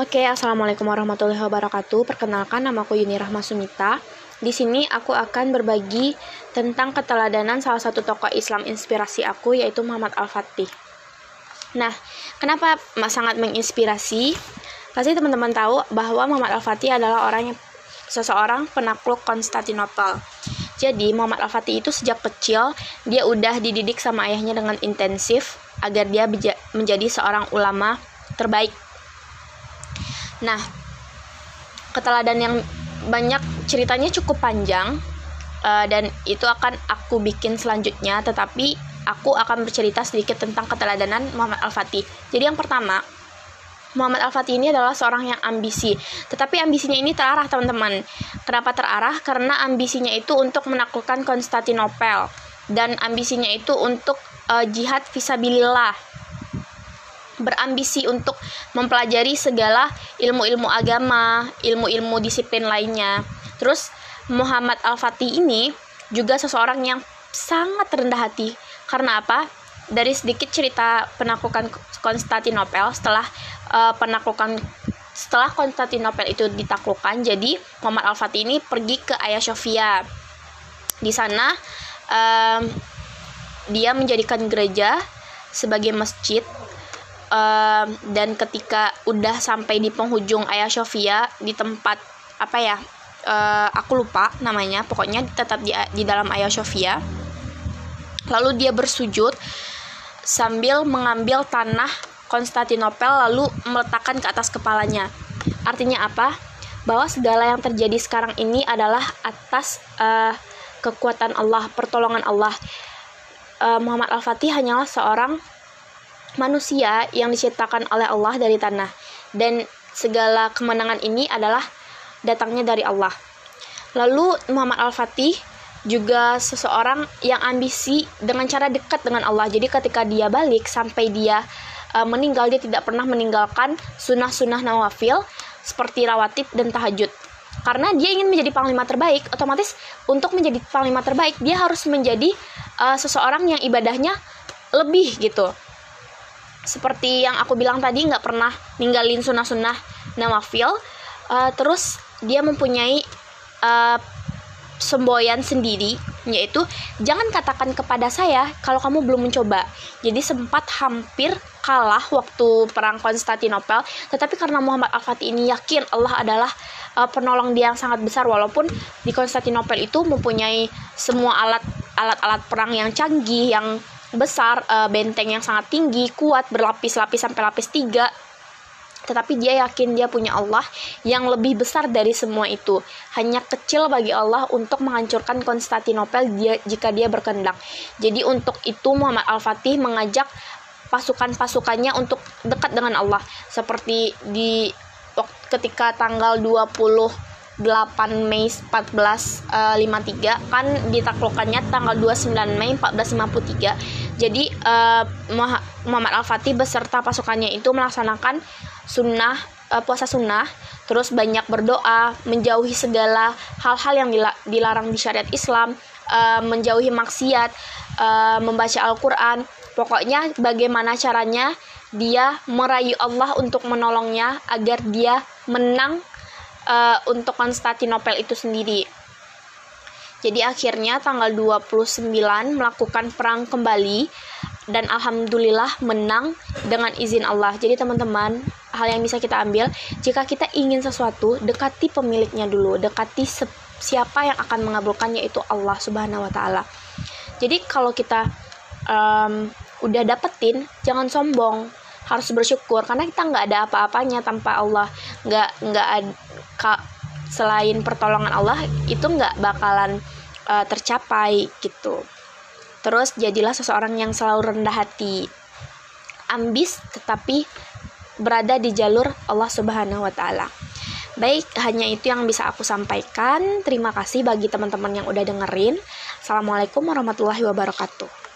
Oke, assalamualaikum warahmatullahi wabarakatuh. Perkenalkan, nama aku Yuni Rahma Sumita. Di sini aku akan berbagi tentang keteladanan salah satu tokoh Islam inspirasi aku, yaitu Muhammad Al-Fatih. Nah, kenapa sangat menginspirasi? Pasti teman-teman tahu bahwa Muhammad Al-Fatih adalah orang yang seseorang penakluk Konstantinopel. Jadi Muhammad Al-Fatih itu sejak kecil dia udah dididik sama ayahnya dengan intensif agar dia menjadi seorang ulama terbaik Nah, keteladan yang banyak ceritanya cukup panjang uh, dan itu akan aku bikin selanjutnya, tetapi aku akan bercerita sedikit tentang keteladanan Muhammad Al-Fatih. Jadi yang pertama, Muhammad Al-Fatih ini adalah seorang yang ambisi, tetapi ambisinya ini terarah teman-teman. Kenapa terarah? Karena ambisinya itu untuk menaklukkan Konstantinopel dan ambisinya itu untuk uh, jihad visabilillah berambisi untuk mempelajari segala ilmu-ilmu agama, ilmu-ilmu disiplin lainnya. Terus Muhammad Al-Fatih ini juga seseorang yang sangat rendah hati. Karena apa? Dari sedikit cerita penaklukan Konstantinopel setelah uh, penaklukan setelah Konstantinopel itu ditaklukkan, jadi Muhammad Al-Fatih ini pergi ke Hagia Sophia. Di sana um, dia menjadikan gereja sebagai masjid uh, dan ketika udah sampai di penghujung Ayah Sofia di tempat apa ya uh, aku lupa namanya. Pokoknya tetap di, di dalam Ayah Sofia. Lalu dia bersujud sambil mengambil tanah Konstantinopel lalu meletakkan ke atas kepalanya. Artinya apa? Bahwa segala yang terjadi sekarang ini adalah atas uh, kekuatan Allah pertolongan Allah. Uh, Muhammad Al-Fatih hanyalah seorang manusia yang diciptakan oleh Allah dari tanah dan segala kemenangan ini adalah datangnya dari Allah. Lalu Muhammad Al-Fatih juga seseorang yang ambisi dengan cara dekat dengan Allah. Jadi ketika dia balik sampai dia uh, meninggal dia tidak pernah meninggalkan sunnah-sunnah nawafil seperti rawatib dan tahajud. Karena dia ingin menjadi panglima terbaik, otomatis untuk menjadi panglima terbaik dia harus menjadi uh, seseorang yang ibadahnya lebih gitu seperti yang aku bilang tadi nggak pernah ninggalin sunnah-sunnah nawafil. Uh, terus dia mempunyai uh, semboyan sendiri yaitu jangan katakan kepada saya kalau kamu belum mencoba. Jadi sempat hampir kalah waktu perang Konstantinopel tetapi karena Muhammad Al-Fatih ini yakin Allah adalah uh, penolong dia yang sangat besar walaupun di Konstantinopel itu mempunyai semua alat alat-alat perang yang canggih yang besar, uh, benteng yang sangat tinggi, kuat, berlapis-lapis sampai lapis tiga. Tetapi dia yakin dia punya Allah yang lebih besar dari semua itu. Hanya kecil bagi Allah untuk menghancurkan Konstantinopel dia, jika dia berkehendak. Jadi untuk itu Muhammad Al-Fatih mengajak pasukan-pasukannya untuk dekat dengan Allah. Seperti di ketika tanggal 20 8 Mei 1453 uh, kan ditaklukkannya tanggal 29 Mei 1453 jadi uh, Muhammad Al-Fatih beserta pasukannya itu melaksanakan sunnah uh, puasa sunnah terus banyak berdoa menjauhi segala hal-hal yang dilarang di syariat Islam uh, menjauhi maksiat uh, membaca Al-Quran pokoknya bagaimana caranya dia merayu Allah untuk menolongnya agar dia menang uh, untuk Konstantinopel itu sendiri. Jadi akhirnya tanggal 29 melakukan perang kembali dan alhamdulillah menang dengan izin Allah. Jadi teman-teman, hal yang bisa kita ambil jika kita ingin sesuatu, dekati pemiliknya dulu, dekati siapa yang akan mengabulkannya itu Allah Subhanahu wa taala. Jadi kalau kita um, udah dapetin, jangan sombong, harus bersyukur karena kita nggak ada apa-apanya tanpa Allah, nggak nggak selain pertolongan Allah itu nggak bakalan uh, tercapai gitu terus jadilah seseorang yang selalu rendah hati ambis tetapi berada di jalur Allah Subhanahu wa taala Baik, hanya itu yang bisa aku sampaikan. Terima kasih bagi teman-teman yang udah dengerin. Assalamualaikum warahmatullahi wabarakatuh.